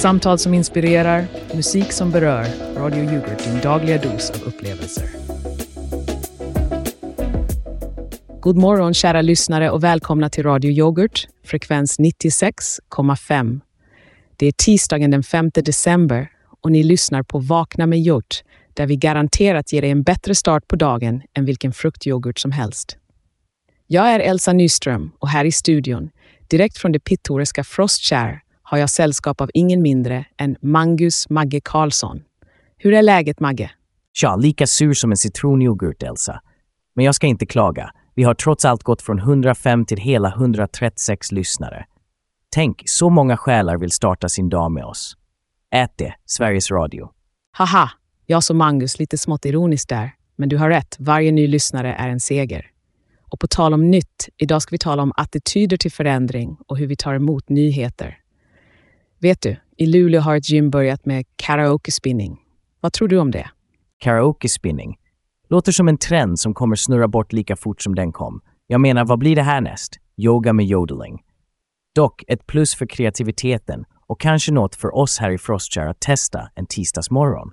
Samtal som inspirerar, musik som berör. Radio Yoghurt, din dagliga dos av upplevelser. God morgon kära lyssnare och välkomna till Radio Yoghurt, frekvens 96,5. Det är tisdagen den 5 december och ni lyssnar på Vakna med Yoghurt där vi garanterat ger dig en bättre start på dagen än vilken fruktyoghurt som helst. Jag är Elsa Nyström och här i studion, direkt från det pittoreska Frostshire, har jag sällskap av ingen mindre än Mangus Magge Karlsson. Hur är läget Magge? Tja, lika sur som en citronyoghurt, Elsa. Men jag ska inte klaga. Vi har trots allt gått från 105 till hela 136 lyssnare. Tänk, så många själar vill starta sin dag med oss. Ät det, Sveriges Radio. Haha, jag som Mangus lite smått ironiskt där. Men du har rätt, varje ny lyssnare är en seger. Och på tal om nytt, idag ska vi tala om attityder till förändring och hur vi tar emot nyheter. Vet du, i Luleå har ett gym börjat med karaoke spinning. Vad tror du om det? Karaoke spinning. Låter som en trend som kommer snurra bort lika fort som den kom. Jag menar, vad blir det härnäst? Yoga med yodeling. Dock ett plus för kreativiteten och kanske något för oss här i Frostshire att testa en tisdagsmorgon.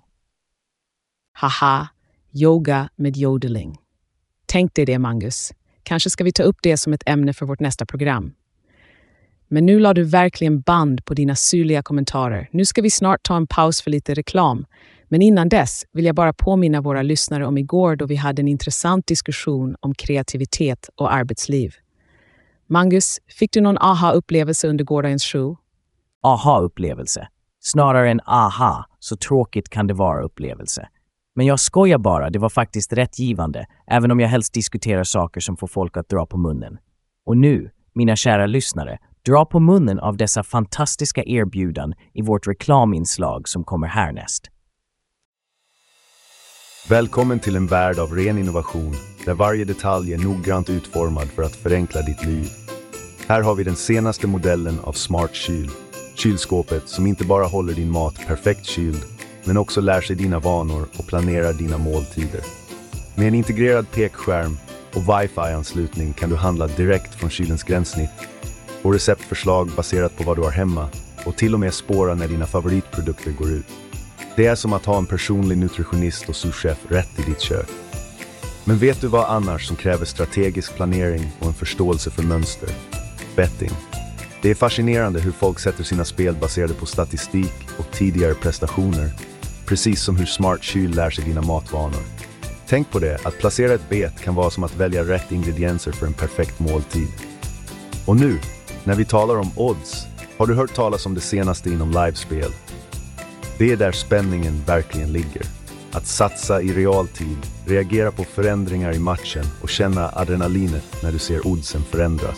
Haha, yoga med yodeling. Tänk dig det, Mangus. Kanske ska vi ta upp det som ett ämne för vårt nästa program. Men nu la du verkligen band på dina syrliga kommentarer. Nu ska vi snart ta en paus för lite reklam. Men innan dess vill jag bara påminna våra lyssnare om igår då vi hade en intressant diskussion om kreativitet och arbetsliv. Mangus, fick du någon aha-upplevelse under gårdagens show? Aha-upplevelse. Snarare än aha, så tråkigt kan det vara upplevelse. Men jag skojar bara, det var faktiskt rätt givande, även om jag helst diskuterar saker som får folk att dra på munnen. Och nu, mina kära lyssnare, dra på munnen av dessa fantastiska erbjudan i vårt reklaminslag som kommer härnäst. Välkommen till en värld av ren innovation där varje detalj är noggrant utformad för att förenkla ditt liv. Här har vi den senaste modellen av Smart Kyl. Kylskåpet som inte bara håller din mat perfekt kyld, men också lär sig dina vanor och planerar dina måltider. Med en integrerad pekskärm och wifi-anslutning kan du handla direkt från kylens gränssnitt och receptförslag baserat på vad du har hemma och till och med spåra när dina favoritprodukter går ut. Det är som att ha en personlig nutritionist och souschef rätt i ditt kök. Men vet du vad annars som kräver strategisk planering och en förståelse för mönster? Betting. Det är fascinerande hur folk sätter sina spel baserade på statistik och tidigare prestationer. Precis som hur Smart Kyl lär sig dina matvanor. Tänk på det, att placera ett bet kan vara som att välja rätt ingredienser för en perfekt måltid. Och nu, när vi talar om odds, har du hört talas om det senaste inom livespel? Det är där spänningen verkligen ligger. Att satsa i realtid, reagera på förändringar i matchen och känna adrenalinet när du ser oddsen förändras.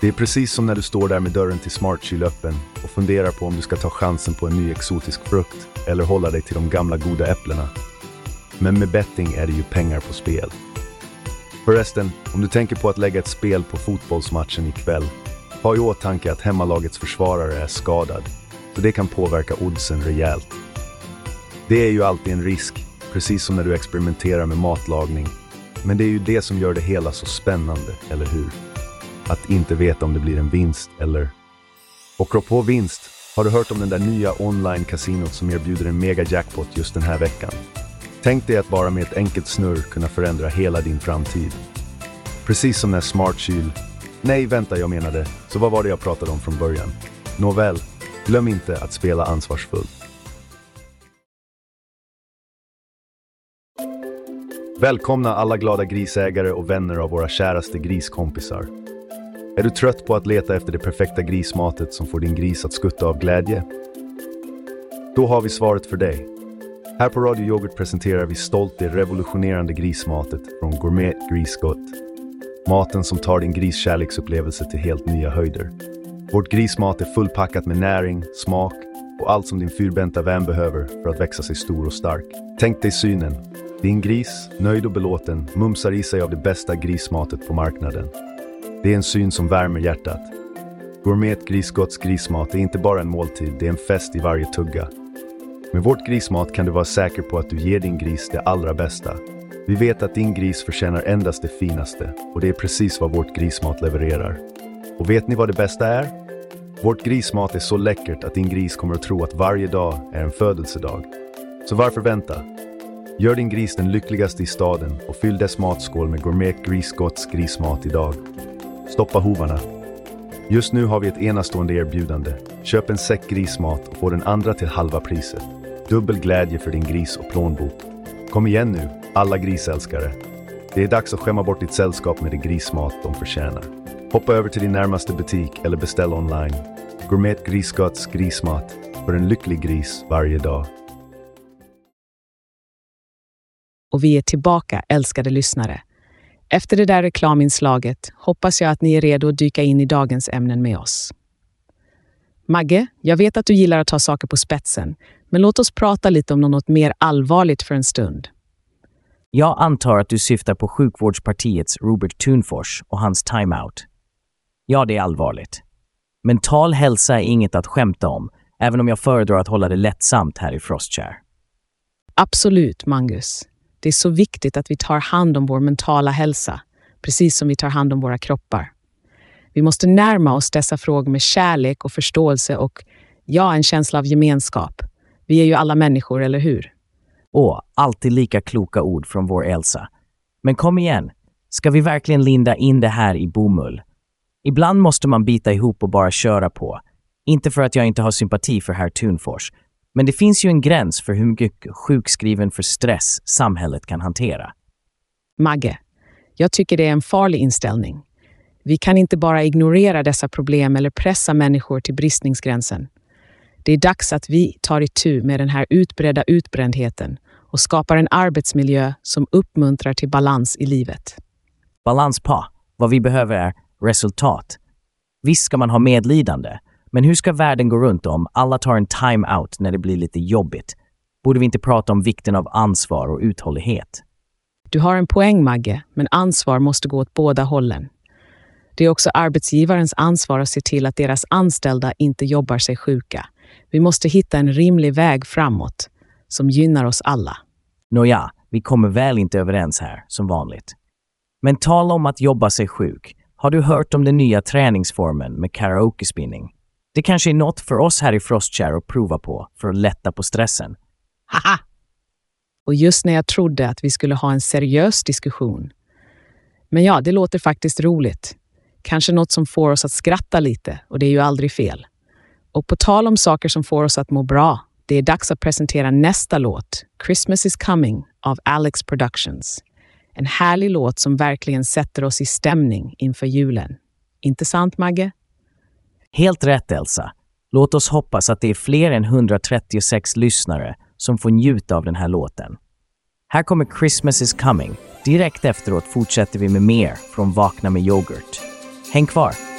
Det är precis som när du står där med dörren till Smartkyl öppen och funderar på om du ska ta chansen på en ny exotisk frukt eller hålla dig till de gamla goda äpplena. Men med betting är det ju pengar på spel. Förresten, om du tänker på att lägga ett spel på fotbollsmatchen ikväll, ha i åtanke att hemmalagets försvarare är skadad, så det kan påverka oddsen rejält. Det är ju alltid en risk, precis som när du experimenterar med matlagning. Men det är ju det som gör det hela så spännande, eller hur? Att inte veta om det blir en vinst eller... Och på vinst, har du hört om den där nya online-kasinot som erbjuder en mega jackpot just den här veckan? Tänk dig att bara med ett enkelt snurr kunna förändra hela din framtid. Precis som när Smart Kyl... Nej, vänta, jag menade, så vad var det jag pratade om från början? Nåväl, glöm inte att spela ansvarsfullt. Välkomna alla glada grisägare och vänner av våra käraste griskompisar. Är du trött på att leta efter det perfekta grismatet som får din gris att skutta av glädje? Då har vi svaret för dig. Här på Radio Yoghurt presenterar vi stolt det revolutionerande grismatet från Gourmet Grisgott. Maten som tar din griskärleksupplevelse till helt nya höjder. Vårt grismat är fullpackat med näring, smak och allt som din fyrbenta vän behöver för att växa sig stor och stark. Tänk dig synen. Din gris, nöjd och belåten, mumsar i sig av det bästa grismatet på marknaden. Det är en syn som värmer hjärtat. Gourmet Grisgotts grismat är inte bara en måltid, det är en fest i varje tugga. Med vårt grismat kan du vara säker på att du ger din gris det allra bästa. Vi vet att din gris förtjänar endast det finaste och det är precis vad vårt grismat levererar. Och vet ni vad det bästa är? Vårt grismat är så läckert att din gris kommer att tro att varje dag är en födelsedag. Så varför vänta? Gör din gris den lyckligaste i staden och fyll dess matskål med gourmet Grisgotts grismat idag. Stoppa hovarna. Just nu har vi ett enastående erbjudande. Köp en säck grismat och få den andra till halva priset. Dubbel glädje för din gris och plånbok. Kom igen nu, alla grisälskare. Det är dags att skämma bort ditt sällskap med det grismat de förtjänar. Hoppa över till din närmaste butik eller beställ online. Gourmet Grisgotts grismat för en lycklig gris varje dag. Och vi är tillbaka, älskade lyssnare. Efter det där reklaminslaget hoppas jag att ni är redo att dyka in i dagens ämnen med oss. Magge, jag vet att du gillar att ta saker på spetsen, men låt oss prata lite om något mer allvarligt för en stund. Jag antar att du syftar på sjukvårdspartiets Robert Thunfors och hans timeout. Ja, det är allvarligt. Mental hälsa är inget att skämta om, även om jag föredrar att hålla det lättsamt här i Frostchair. Absolut, Mangus. Det är så viktigt att vi tar hand om vår mentala hälsa, precis som vi tar hand om våra kroppar. Vi måste närma oss dessa frågor med kärlek och förståelse och, ja, en känsla av gemenskap. Vi är ju alla människor, eller hur? Åh, alltid lika kloka ord från vår Elsa. Men kom igen, ska vi verkligen linda in det här i bomull? Ibland måste man bita ihop och bara köra på. Inte för att jag inte har sympati för herr Thunfors, men det finns ju en gräns för hur mycket sjukskriven för stress samhället kan hantera. Magge, jag tycker det är en farlig inställning. Vi kan inte bara ignorera dessa problem eller pressa människor till bristningsgränsen. Det är dags att vi tar itu med den här utbredda utbrändheten och skapar en arbetsmiljö som uppmuntrar till balans i livet. Balans på. Vad vi behöver är resultat. Visst ska man ha medlidande, men hur ska världen gå runt om alla tar en time-out när det blir lite jobbigt? Borde vi inte prata om vikten av ansvar och uthållighet? Du har en poäng, Magge, men ansvar måste gå åt båda hållen. Det är också arbetsgivarens ansvar att se till att deras anställda inte jobbar sig sjuka. Vi måste hitta en rimlig väg framåt som gynnar oss alla. Nåja, vi kommer väl inte överens här, som vanligt. Men tala om att jobba sig sjuk. Har du hört om den nya träningsformen med karaoke-spinning? Det kanske är något för oss här i Frostchair att prova på för att lätta på stressen. Haha! Och just när jag trodde att vi skulle ha en seriös diskussion. Men ja, det låter faktiskt roligt. Kanske något som får oss att skratta lite och det är ju aldrig fel. Och på tal om saker som får oss att må bra, det är dags att presentera nästa låt, Christmas is coming av Alex Productions. En härlig låt som verkligen sätter oss i stämning inför julen. Inte sant, Magge? Helt rätt, Elsa. Låt oss hoppas att det är fler än 136 lyssnare som får njuta av den här låten. Här kommer Christmas is coming. Direkt efteråt fortsätter vi med mer från Vakna med yoghurt. Häng kvar!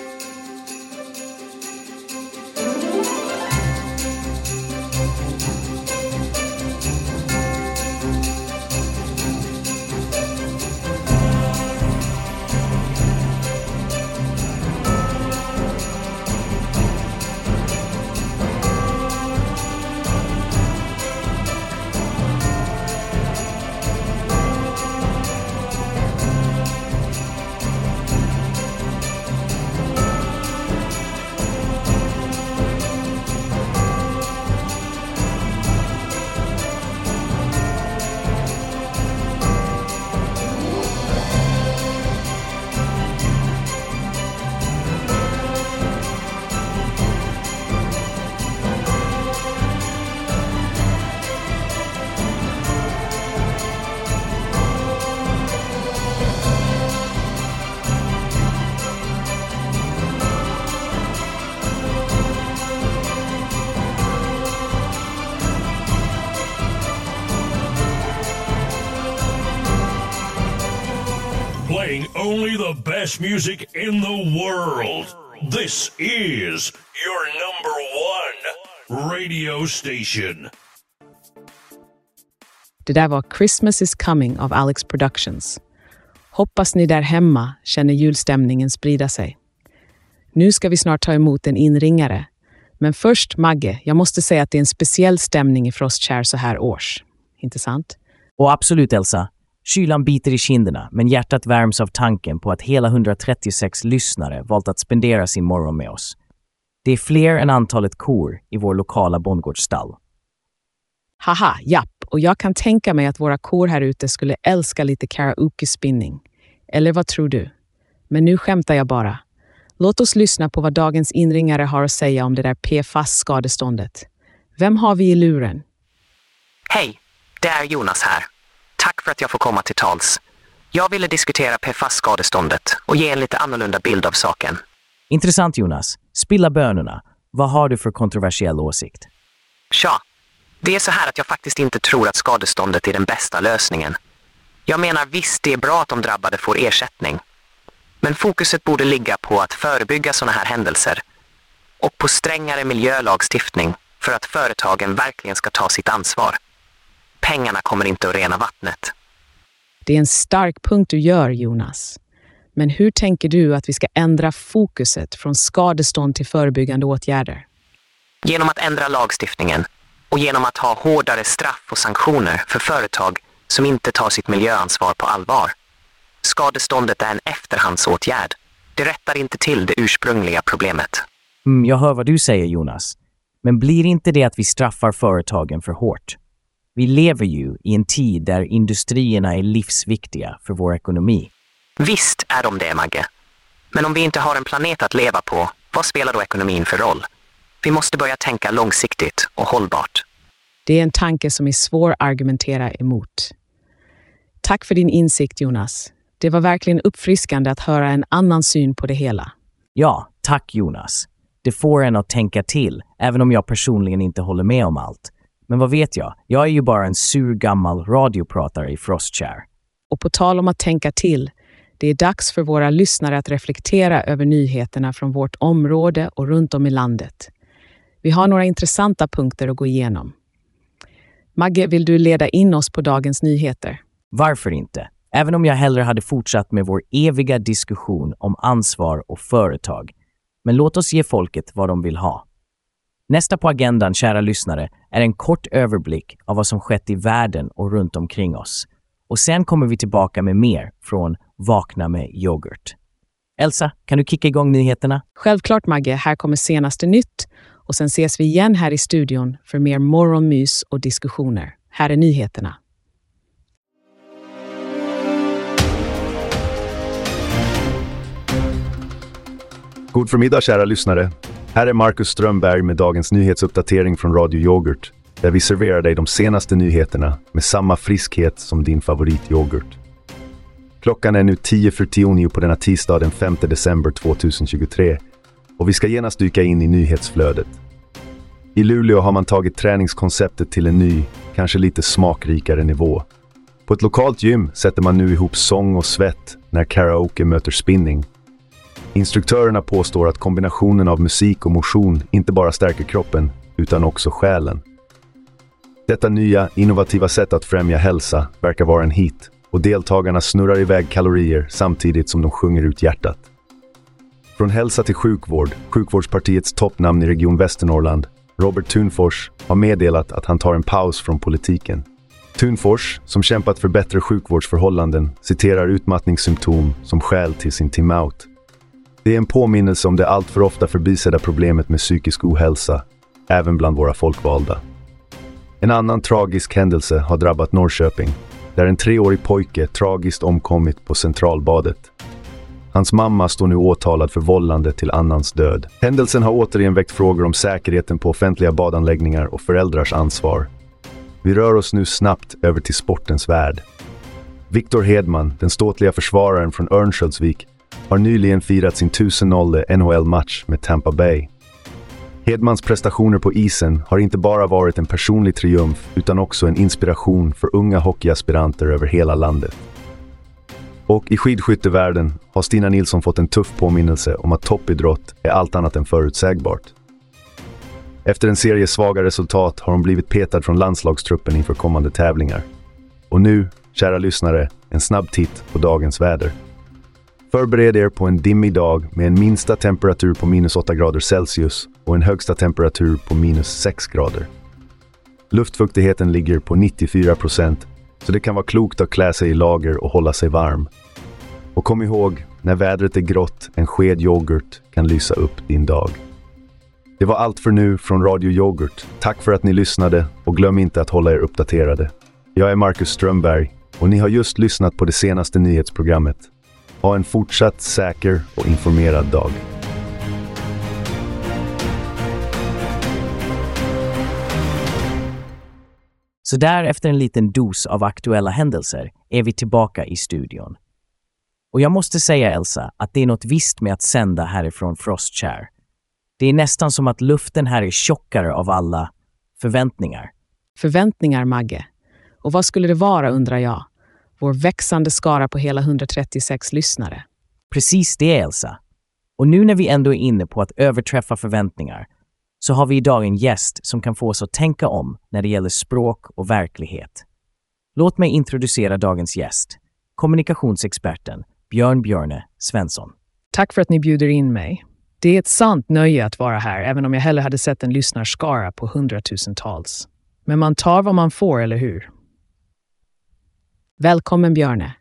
Best music in the world. This is your number one radio station. Det där var Christmas is coming av Alex Productions. Hoppas ni där hemma känner julstämningen sprida sig. Nu ska vi snart ta emot en inringare. Men först, Magge, jag måste säga att det är en speciell stämning i Frostkär så här års. Inte sant? Och absolut, Elsa. Kylan biter i kinderna, men hjärtat värms av tanken på att hela 136 lyssnare valt att spendera sin morgon med oss. Det är fler än antalet kor i vår lokala bondgårdsstall. Haha, japp, och jag kan tänka mig att våra kor här ute skulle älska lite karaoke-spinning. Eller vad tror du? Men nu skämtar jag bara. Låt oss lyssna på vad dagens inringare har att säga om det där PFAS-skadeståndet. Vem har vi i luren? Hej, det är Jonas här. Tack för att jag får komma till tals. Jag ville diskutera PFAS-skadeståndet och ge en lite annorlunda bild av saken. Intressant Jonas. Spilla bönorna. Vad har du för kontroversiell åsikt? Tja, det är så här att jag faktiskt inte tror att skadeståndet är den bästa lösningen. Jag menar visst, det är bra att de drabbade får ersättning. Men fokuset borde ligga på att förebygga sådana här händelser och på strängare miljölagstiftning för att företagen verkligen ska ta sitt ansvar. Pengarna kommer inte att rena vattnet. Det är en stark punkt du gör, Jonas. Men hur tänker du att vi ska ändra fokuset från skadestånd till förebyggande åtgärder? Genom att ändra lagstiftningen och genom att ha hårdare straff och sanktioner för företag som inte tar sitt miljöansvar på allvar. Skadeståndet är en efterhandsåtgärd. Det rättar inte till det ursprungliga problemet. Mm, jag hör vad du säger Jonas. Men blir inte det att vi straffar företagen för hårt? Vi lever ju i en tid där industrierna är livsviktiga för vår ekonomi. Visst är de det, Magge. Men om vi inte har en planet att leva på, vad spelar då ekonomin för roll? Vi måste börja tänka långsiktigt och hållbart. Det är en tanke som är svår att argumentera emot. Tack för din insikt, Jonas. Det var verkligen uppfriskande att höra en annan syn på det hela. Ja, tack Jonas. Det får en att tänka till, även om jag personligen inte håller med om allt. Men vad vet jag? Jag är ju bara en sur gammal radiopratare i Frostchair. Och på tal om att tänka till, det är dags för våra lyssnare att reflektera över nyheterna från vårt område och runt om i landet. Vi har några intressanta punkter att gå igenom. Magge, vill du leda in oss på dagens nyheter? Varför inte? Även om jag hellre hade fortsatt med vår eviga diskussion om ansvar och företag. Men låt oss ge folket vad de vill ha. Nästa på agendan, kära lyssnare, är en kort överblick av vad som skett i världen och runt omkring oss. Och sen kommer vi tillbaka med mer från Vakna med yoghurt. Elsa, kan du kicka igång nyheterna? Självklart Magge, här kommer senaste nytt och sen ses vi igen här i studion för mer morgonmys och diskussioner. Här är nyheterna. God förmiddag kära lyssnare. Här är Marcus Strömberg med dagens nyhetsuppdatering från Radio Yoghurt, där vi serverar dig de senaste nyheterna med samma friskhet som din favorityoghurt. Klockan är nu 10 för 10 på denna tisdag den 5 december 2023 och vi ska genast dyka in i nyhetsflödet. I Luleå har man tagit träningskonceptet till en ny, kanske lite smakrikare nivå. På ett lokalt gym sätter man nu ihop sång och svett när karaoke möter spinning. Instruktörerna påstår att kombinationen av musik och motion inte bara stärker kroppen, utan också själen. Detta nya, innovativa sätt att främja hälsa verkar vara en hit och deltagarna snurrar iväg kalorier samtidigt som de sjunger ut hjärtat. Från hälsa till sjukvård, sjukvårdspartiets toppnamn i Region Västernorrland, Robert Thunfors, har meddelat att han tar en paus från politiken. Thunfors, som kämpat för bättre sjukvårdsförhållanden, citerar utmattningssymptom som skäl till sin timeout. Det är en påminnelse om det alltför ofta förbisedda problemet med psykisk ohälsa, även bland våra folkvalda. En annan tragisk händelse har drabbat Norrköping, där en treårig pojke tragiskt omkommit på Centralbadet. Hans mamma står nu åtalad för vållande till annans död. Händelsen har återigen väckt frågor om säkerheten på offentliga badanläggningar och föräldrars ansvar. Vi rör oss nu snabbt över till sportens värld. Viktor Hedman, den ståtliga försvararen från Örnsköldsvik, har nyligen firat sin 1000 NHL-match med Tampa Bay. Hedmans prestationer på isen har inte bara varit en personlig triumf utan också en inspiration för unga hockeyaspiranter över hela landet. Och i skidskyttevärlden har Stina Nilsson fått en tuff påminnelse om att toppidrott är allt annat än förutsägbart. Efter en serie svaga resultat har hon blivit petad från landslagstruppen inför kommande tävlingar. Och nu, kära lyssnare, en snabb titt på dagens väder. Förbered er på en dimmig dag med en minsta temperatur på minus 8 grader Celsius och en högsta temperatur på minus 6 grader. Luftfuktigheten ligger på 94 procent, så det kan vara klokt att klä sig i lager och hålla sig varm. Och kom ihåg, när vädret är grått, en sked yoghurt kan lysa upp din dag. Det var allt för nu från Radio Yoghurt. Tack för att ni lyssnade och glöm inte att hålla er uppdaterade. Jag är Marcus Strömberg och ni har just lyssnat på det senaste nyhetsprogrammet. Ha en fortsatt säker och informerad dag. Så där efter en liten dos av aktuella händelser är vi tillbaka i studion. Och jag måste säga Elsa att det är något visst med att sända härifrån Frostshare. Det är nästan som att luften här är tjockare av alla förväntningar. Förväntningar, Magge. Och vad skulle det vara, undrar jag? Vår växande skara på hela 136 lyssnare. Precis det, Elsa. Och nu när vi ändå är inne på att överträffa förväntningar så har vi idag en gäst som kan få oss att tänka om när det gäller språk och verklighet. Låt mig introducera dagens gäst, kommunikationsexperten Björn Björne Svensson. Tack för att ni bjuder in mig. Det är ett sant nöje att vara här, även om jag hellre hade sett en lyssnarskara på hundratusentals. Men man tar vad man får, eller hur? Välkommen Björne.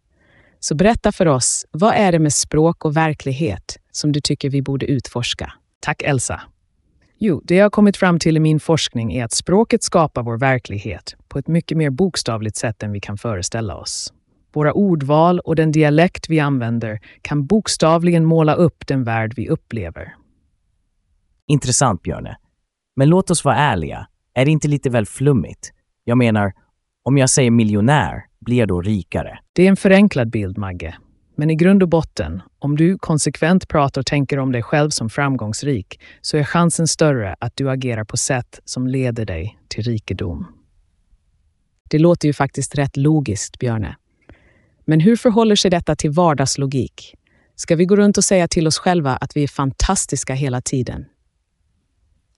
Så berätta för oss, vad är det med språk och verklighet som du tycker vi borde utforska? Tack Elsa. Jo, det jag har kommit fram till i min forskning är att språket skapar vår verklighet på ett mycket mer bokstavligt sätt än vi kan föreställa oss. Våra ordval och den dialekt vi använder kan bokstavligen måla upp den värld vi upplever. Intressant, Björne. Men låt oss vara ärliga. Är det inte lite väl flummigt? Jag menar, om jag säger miljonär, blir jag då rikare? Det är en förenklad bild, Magge. Men i grund och botten, om du konsekvent pratar och tänker om dig själv som framgångsrik, så är chansen större att du agerar på sätt som leder dig till rikedom. Det låter ju faktiskt rätt logiskt, Björne. Men hur förhåller sig detta till vardagslogik? Ska vi gå runt och säga till oss själva att vi är fantastiska hela tiden?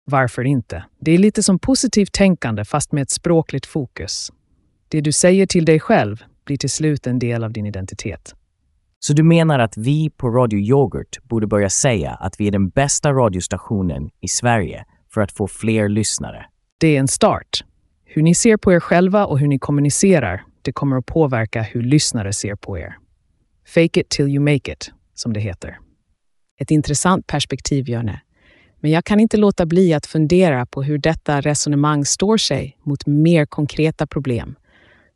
Varför inte? Det är lite som positivt tänkande fast med ett språkligt fokus. Det du säger till dig själv blir till slut en del av din identitet. Så du menar att vi på Radio Yoghurt borde börja säga att vi är den bästa radiostationen i Sverige för att få fler lyssnare? Det är en start. Hur ni ser på er själva och hur ni kommunicerar, det kommer att påverka hur lyssnare ser på er. Fake it till you make it, som det heter. Ett intressant perspektiv, Jörne. Men jag kan inte låta bli att fundera på hur detta resonemang står sig mot mer konkreta problem,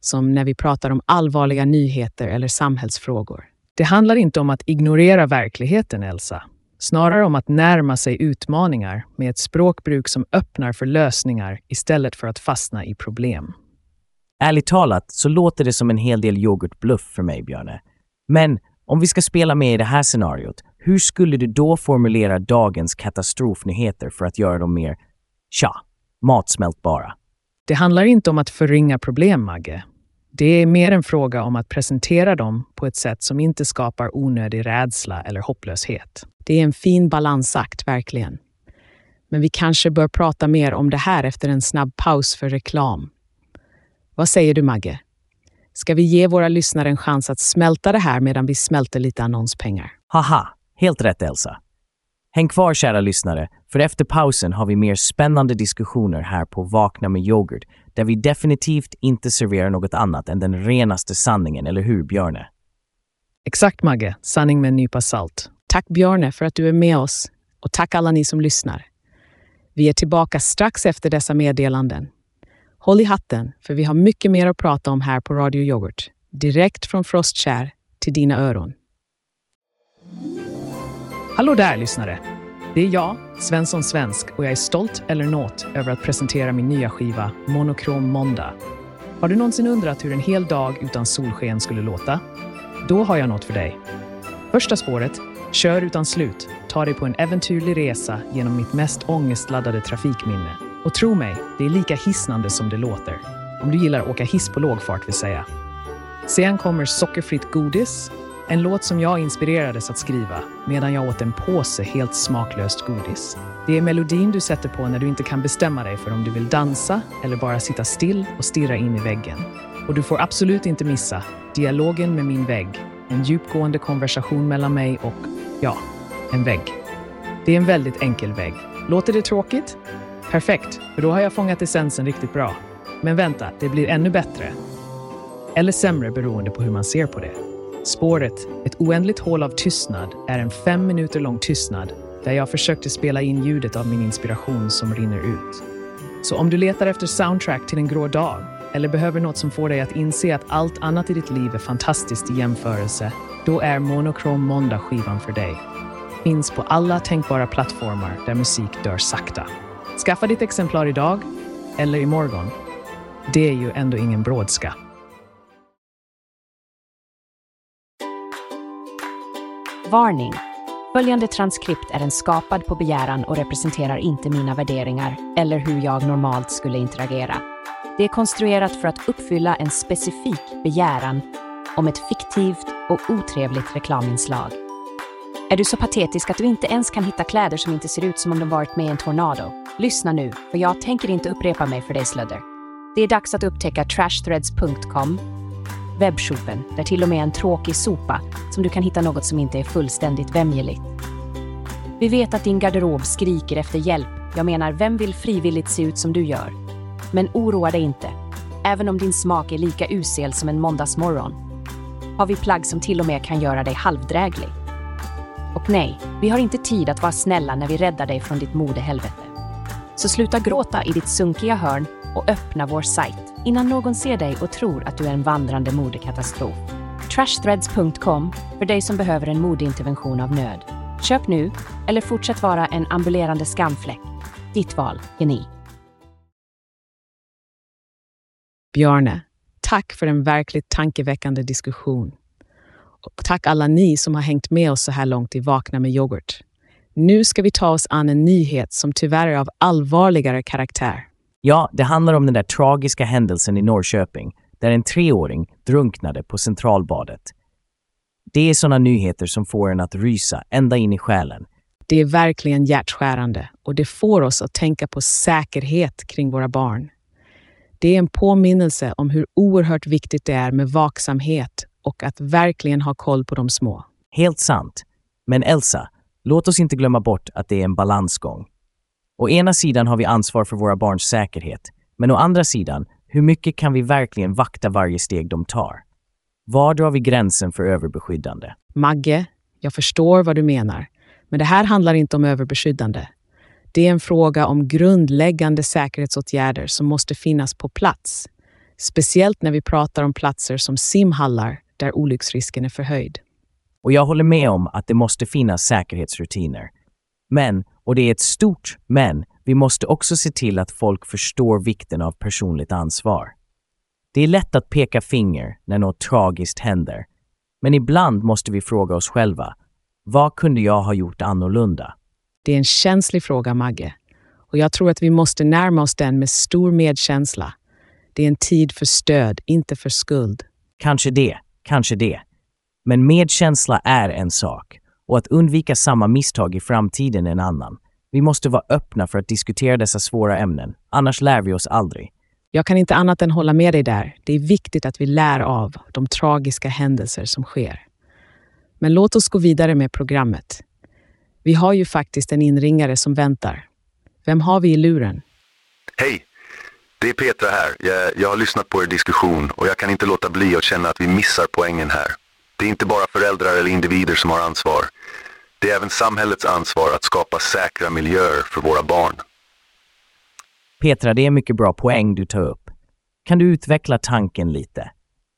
som när vi pratar om allvarliga nyheter eller samhällsfrågor. Det handlar inte om att ignorera verkligheten, Elsa. Snarare om att närma sig utmaningar med ett språkbruk som öppnar för lösningar istället för att fastna i problem. Ärligt talat så låter det som en hel del yoghurtbluff för mig, Björne. Men om vi ska spela med i det här scenariot, hur skulle du då formulera dagens katastrofnyheter för att göra dem mer, tja, matsmältbara? Det handlar inte om att förringa problem, Magge. Det är mer en fråga om att presentera dem på ett sätt som inte skapar onödig rädsla eller hopplöshet. Det är en fin balansakt, verkligen. Men vi kanske bör prata mer om det här efter en snabb paus för reklam. Vad säger du, Magge? Ska vi ge våra lyssnare en chans att smälta det här medan vi smälter lite annonspengar? Haha, helt rätt Elsa. Häng kvar kära lyssnare, för efter pausen har vi mer spännande diskussioner här på Vakna med yoghurt, där vi definitivt inte serverar något annat än den renaste sanningen, eller hur Björne? Exakt Magge, sanning med en nypa salt. Tack Björne för att du är med oss och tack alla ni som lyssnar. Vi är tillbaka strax efter dessa meddelanden. Håll i hatten, för vi har mycket mer att prata om här på Radio Yoghurt. Direkt från Frostkär till dina öron. Hallå där, lyssnare! Det är jag, Svensson Svensk, och jag är stolt eller nåt över att presentera min nya skiva Monokrom Måndag. Har du någonsin undrat hur en hel dag utan solsken skulle låta? Då har jag något för dig. Första spåret, Kör utan slut, tar dig på en äventyrlig resa genom mitt mest ångestladdade trafikminne. Och tro mig, det är lika hisnande som det låter. Om du gillar att åka hiss på låg fart vill säga. Sen kommer Sockerfritt godis, en låt som jag inspirerades att skriva medan jag åt en påse helt smaklöst godis. Det är melodin du sätter på när du inte kan bestämma dig för om du vill dansa eller bara sitta still och stirra in i väggen. Och du får absolut inte missa dialogen med min vägg, en djupgående konversation mellan mig och, ja, en vägg. Det är en väldigt enkel vägg. Låter det tråkigt? Perfekt, för då har jag fångat essensen riktigt bra. Men vänta, det blir ännu bättre. Eller sämre beroende på hur man ser på det. Spåret, ett oändligt hål av tystnad, är en fem minuter lång tystnad där jag försökte spela in ljudet av min inspiration som rinner ut. Så om du letar efter soundtrack till en grå dag eller behöver något som får dig att inse att allt annat i ditt liv är fantastiskt i jämförelse, då är Monochrome Måndag skivan för dig. Finns på alla tänkbara plattformar där musik dör sakta. Skaffa ditt exemplar idag eller imorgon. Det är ju ändå ingen brådska. Varning! Följande transkript är en skapad på begäran och representerar inte mina värderingar eller hur jag normalt skulle interagera. Det är konstruerat för att uppfylla en specifik begäran om ett fiktivt och otrevligt reklaminslag. Är du så patetisk att du inte ens kan hitta kläder som inte ser ut som om de varit med i en tornado? Lyssna nu, för jag tänker inte upprepa mig för dig slödder. Det är dags att upptäcka trashthreads.com, webbshopen, där till och med en tråkig sopa som du kan hitta något som inte är fullständigt vämjeligt. Vi vet att din garderob skriker efter hjälp. Jag menar, vem vill frivilligt se ut som du gör? Men oroa dig inte. Även om din smak är lika usel som en måndagsmorgon har vi plagg som till och med kan göra dig halvdräglig. Och nej, vi har inte tid att vara snälla när vi räddar dig från ditt modehelvete. Så sluta gråta i ditt sunkiga hörn och öppna vår sajt innan någon ser dig och tror att du är en vandrande modekatastrof. Trashthreads.com för dig som behöver en modeintervention av nöd. Köp nu eller fortsätt vara en ambulerande skamfläck. Ditt val, geni. Bjarne, tack för en verkligt tankeväckande diskussion. Och tack alla ni som har hängt med oss så här långt i Vakna med yoghurt. Nu ska vi ta oss an en nyhet som tyvärr är av allvarligare karaktär. Ja, det handlar om den där tragiska händelsen i Norrköping där en treåring drunknade på Centralbadet. Det är sådana nyheter som får en att rysa ända in i själen. Det är verkligen hjärtskärande och det får oss att tänka på säkerhet kring våra barn. Det är en påminnelse om hur oerhört viktigt det är med vaksamhet och att verkligen ha koll på de små. Helt sant. Men Elsa, låt oss inte glömma bort att det är en balansgång. Å ena sidan har vi ansvar för våra barns säkerhet, men å andra sidan, hur mycket kan vi verkligen vakta varje steg de tar? Var drar vi gränsen för överbeskyddande? Magge, jag förstår vad du menar, men det här handlar inte om överbeskyddande. Det är en fråga om grundläggande säkerhetsåtgärder som måste finnas på plats. Speciellt när vi pratar om platser som simhallar där olycksrisken är förhöjd. Och jag håller med om att det måste finnas säkerhetsrutiner. Men, och det är ett stort men, vi måste också se till att folk förstår vikten av personligt ansvar. Det är lätt att peka finger när något tragiskt händer. Men ibland måste vi fråga oss själva, vad kunde jag ha gjort annorlunda? Det är en känslig fråga, Magge. Och jag tror att vi måste närma oss den med stor medkänsla. Det är en tid för stöd, inte för skuld. Kanske det, kanske det. Men medkänsla är en sak och att undvika samma misstag i framtiden är en annan. Vi måste vara öppna för att diskutera dessa svåra ämnen, annars lär vi oss aldrig. Jag kan inte annat än hålla med dig där. Det är viktigt att vi lär av de tragiska händelser som sker. Men låt oss gå vidare med programmet. Vi har ju faktiskt en inringare som väntar. Vem har vi i luren? Hej! Det är Petra här. Jag, jag har lyssnat på er diskussion och jag kan inte låta bli att känna att vi missar poängen här. Det är inte bara föräldrar eller individer som har ansvar. Det är även samhällets ansvar att skapa säkra miljöer för våra barn. Petra, det är mycket bra poäng du tar upp. Kan du utveckla tanken lite?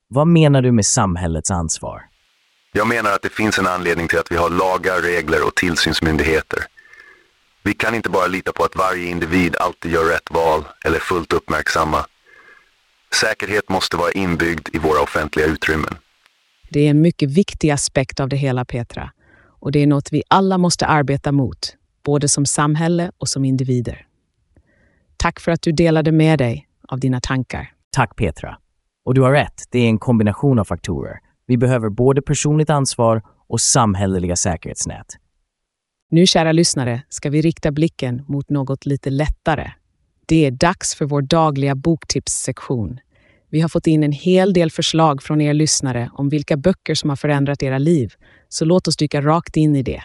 Vad menar du med samhällets ansvar? Jag menar att det finns en anledning till att vi har lagar, regler och tillsynsmyndigheter. Vi kan inte bara lita på att varje individ alltid gör rätt val eller fullt uppmärksamma. Säkerhet måste vara inbyggd i våra offentliga utrymmen. Det är en mycket viktig aspekt av det hela, Petra. Och det är något vi alla måste arbeta mot, både som samhälle och som individer. Tack för att du delade med dig av dina tankar. Tack Petra. Och du har rätt, det är en kombination av faktorer. Vi behöver både personligt ansvar och samhälleliga säkerhetsnät. Nu, kära lyssnare, ska vi rikta blicken mot något lite lättare. Det är dags för vår dagliga boktipssektion. Vi har fått in en hel del förslag från er lyssnare om vilka böcker som har förändrat era liv, så låt oss dyka rakt in i det.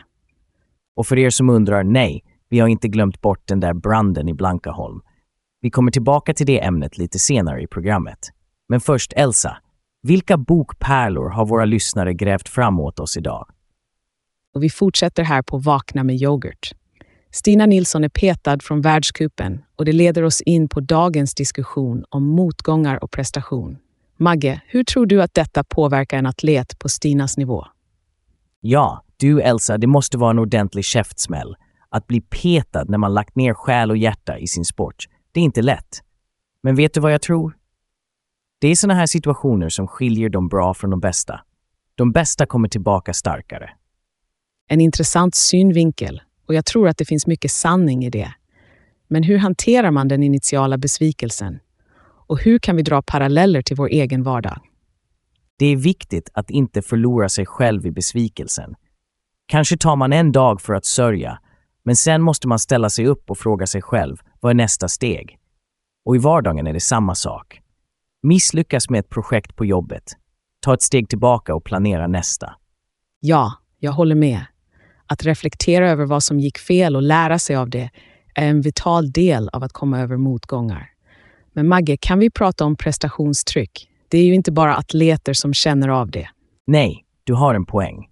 Och för er som undrar, nej, vi har inte glömt bort den där branden i Blankaholm. Vi kommer tillbaka till det ämnet lite senare i programmet. Men först Elsa, vilka bokpärlor har våra lyssnare grävt fram åt oss idag? och vi fortsätter här på Vakna med yoghurt. Stina Nilsson är petad från världskupen och det leder oss in på dagens diskussion om motgångar och prestation. Magge, hur tror du att detta påverkar en atlet på Stinas nivå? Ja, du Elsa, det måste vara en ordentlig käftsmäll. Att bli petad när man lagt ner själ och hjärta i sin sport, det är inte lätt. Men vet du vad jag tror? Det är såna här situationer som skiljer de bra från de bästa. De bästa kommer tillbaka starkare. En intressant synvinkel och jag tror att det finns mycket sanning i det. Men hur hanterar man den initiala besvikelsen? Och hur kan vi dra paralleller till vår egen vardag? Det är viktigt att inte förlora sig själv i besvikelsen. Kanske tar man en dag för att sörja, men sen måste man ställa sig upp och fråga sig själv, vad är nästa steg? Och i vardagen är det samma sak. Misslyckas med ett projekt på jobbet. Ta ett steg tillbaka och planera nästa. Ja, jag håller med. Att reflektera över vad som gick fel och lära sig av det är en vital del av att komma över motgångar. Men Magge, kan vi prata om prestationstryck? Det är ju inte bara atleter som känner av det. Nej, du har en poäng.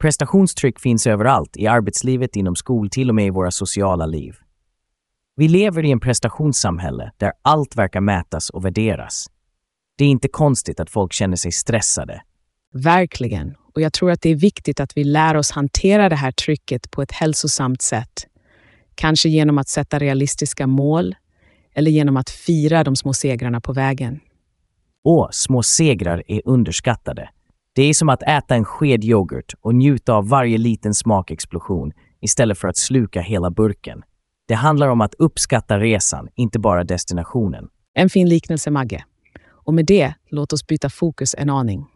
Prestationstryck finns överallt, i arbetslivet, inom skol, till och med i våra sociala liv. Vi lever i en prestationssamhälle där allt verkar mätas och värderas. Det är inte konstigt att folk känner sig stressade. Verkligen. Och jag tror att det är viktigt att vi lär oss hantera det här trycket på ett hälsosamt sätt. Kanske genom att sätta realistiska mål eller genom att fira de små segrarna på vägen. Och små segrar är underskattade. Det är som att äta en sked yoghurt och njuta av varje liten smakexplosion istället för att sluka hela burken. Det handlar om att uppskatta resan, inte bara destinationen. En fin liknelse, Magge. Och med det, låt oss byta fokus en aning.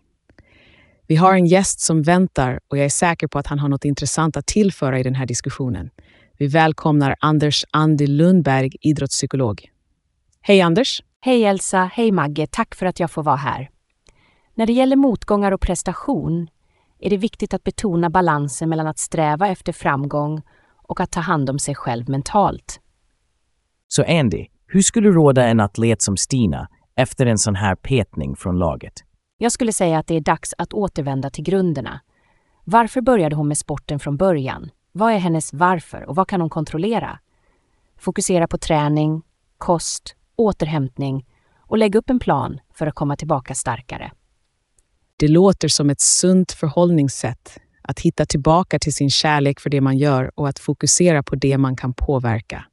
Vi har en gäst som väntar och jag är säker på att han har något intressant att tillföra i den här diskussionen. Vi välkomnar Anders Andy Lundberg, idrottspsykolog. Hej Anders! Hej Elsa, hej Magge, tack för att jag får vara här. När det gäller motgångar och prestation är det viktigt att betona balansen mellan att sträva efter framgång och att ta hand om sig själv mentalt. Så Andy, hur skulle du råda en atlet som Stina efter en sån här petning från laget? Jag skulle säga att det är dags att återvända till grunderna. Varför började hon med sporten från början? Vad är hennes varför och vad kan hon kontrollera? Fokusera på träning, kost, återhämtning och lägg upp en plan för att komma tillbaka starkare. Det låter som ett sunt förhållningssätt att hitta tillbaka till sin kärlek för det man gör och att fokusera på det man kan påverka.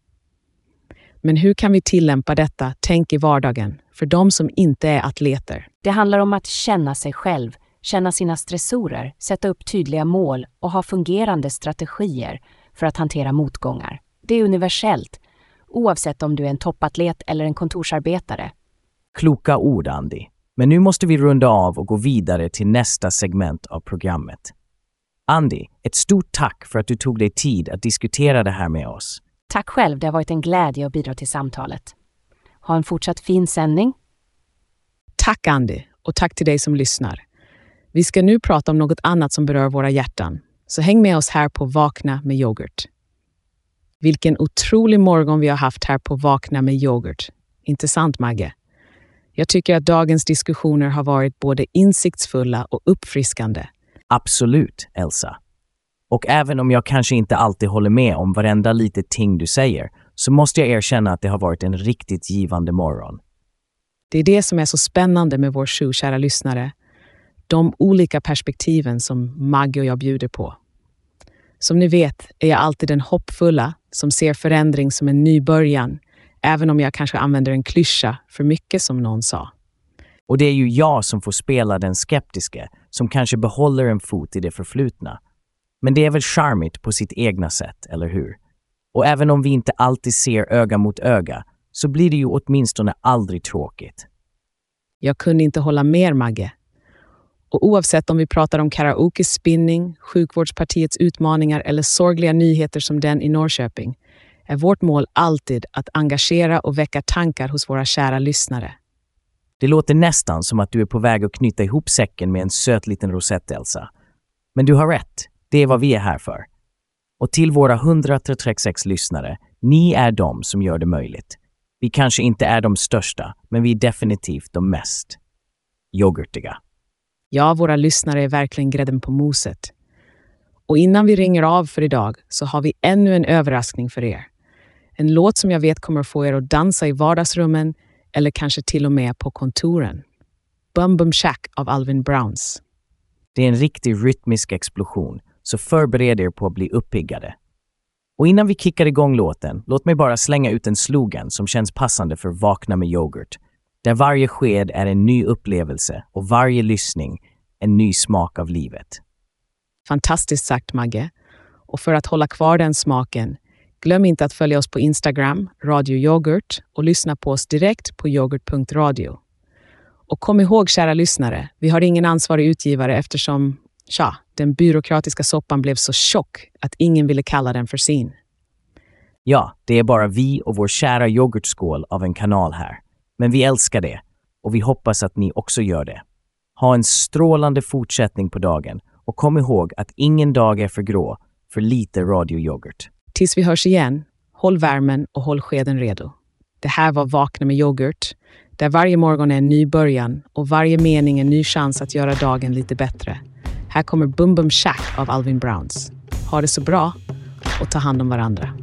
Men hur kan vi tillämpa detta tänk i vardagen för de som inte är atleter? Det handlar om att känna sig själv, känna sina stressorer, sätta upp tydliga mål och ha fungerande strategier för att hantera motgångar. Det är universellt, oavsett om du är en toppatlet eller en kontorsarbetare. Kloka ord, Andy. Men nu måste vi runda av och gå vidare till nästa segment av programmet. Andy, ett stort tack för att du tog dig tid att diskutera det här med oss. Tack själv, det har varit en glädje att bidra till samtalet. Ha en fortsatt fin sändning. Tack Andy och tack till dig som lyssnar. Vi ska nu prata om något annat som berör våra hjärtan, så häng med oss här på Vakna med yoghurt. Vilken otrolig morgon vi har haft här på Vakna med yoghurt. Inte sant, Magge? Jag tycker att dagens diskussioner har varit både insiktsfulla och uppfriskande. Absolut, Elsa. Och även om jag kanske inte alltid håller med om varenda litet ting du säger, så måste jag erkänna att det har varit en riktigt givande morgon. Det är det som är så spännande med vår show, kära lyssnare. De olika perspektiven som Maggie och jag bjuder på. Som ni vet är jag alltid den hoppfulla som ser förändring som en ny början, även om jag kanske använder en klyscha för mycket som någon sa. Och det är ju jag som får spela den skeptiske, som kanske behåller en fot i det förflutna. Men det är väl charmigt på sitt egna sätt, eller hur? Och även om vi inte alltid ser öga mot öga, så blir det ju åtminstone aldrig tråkigt. Jag kunde inte hålla mer, Magge. Och oavsett om vi pratar om karaoke spinning, sjukvårdspartiets utmaningar eller sorgliga nyheter som den i Norrköping, är vårt mål alltid att engagera och väcka tankar hos våra kära lyssnare. Det låter nästan som att du är på väg att knyta ihop säcken med en söt liten rosett, Elsa. Men du har rätt, det är vad vi är här för. Och till våra 136 lyssnare, ni är de som gör det möjligt. Vi kanske inte är de största, men vi är definitivt de mest yoghurtiga. Ja, våra lyssnare är verkligen grädden på moset. Och innan vi ringer av för idag så har vi ännu en överraskning för er. En låt som jag vet kommer få er att dansa i vardagsrummen eller kanske till och med på kontoren. Bum Bum Shack av Alvin Browns. Det är en riktig rytmisk explosion, så förbered er på att bli uppiggade. Och innan vi kickar igång låten, låt mig bara slänga ut en slogan som känns passande för Vakna med yoghurt. Där varje sked är en ny upplevelse och varje lyssning en ny smak av livet. Fantastiskt sagt, Magge. Och för att hålla kvar den smaken, glöm inte att följa oss på Instagram, Radio Yoghurt, och lyssna på oss direkt på yoghurt.radio. Och kom ihåg, kära lyssnare, vi har ingen ansvarig utgivare eftersom, tja, den byråkratiska soppan blev så tjock att ingen ville kalla den för sin. Ja, det är bara vi och vår kära yoghurtskål av en kanal här. Men vi älskar det och vi hoppas att ni också gör det. Ha en strålande fortsättning på dagen och kom ihåg att ingen dag är för grå för lite radioyoghurt. Tills vi hörs igen, håll värmen och håll skeden redo. Det här var Vakna med yoghurt, där varje morgon är en ny början och varje mening en ny chans att göra dagen lite bättre. Här kommer Bum Bum Shack av Alvin Browns. Ha det så bra och ta hand om varandra.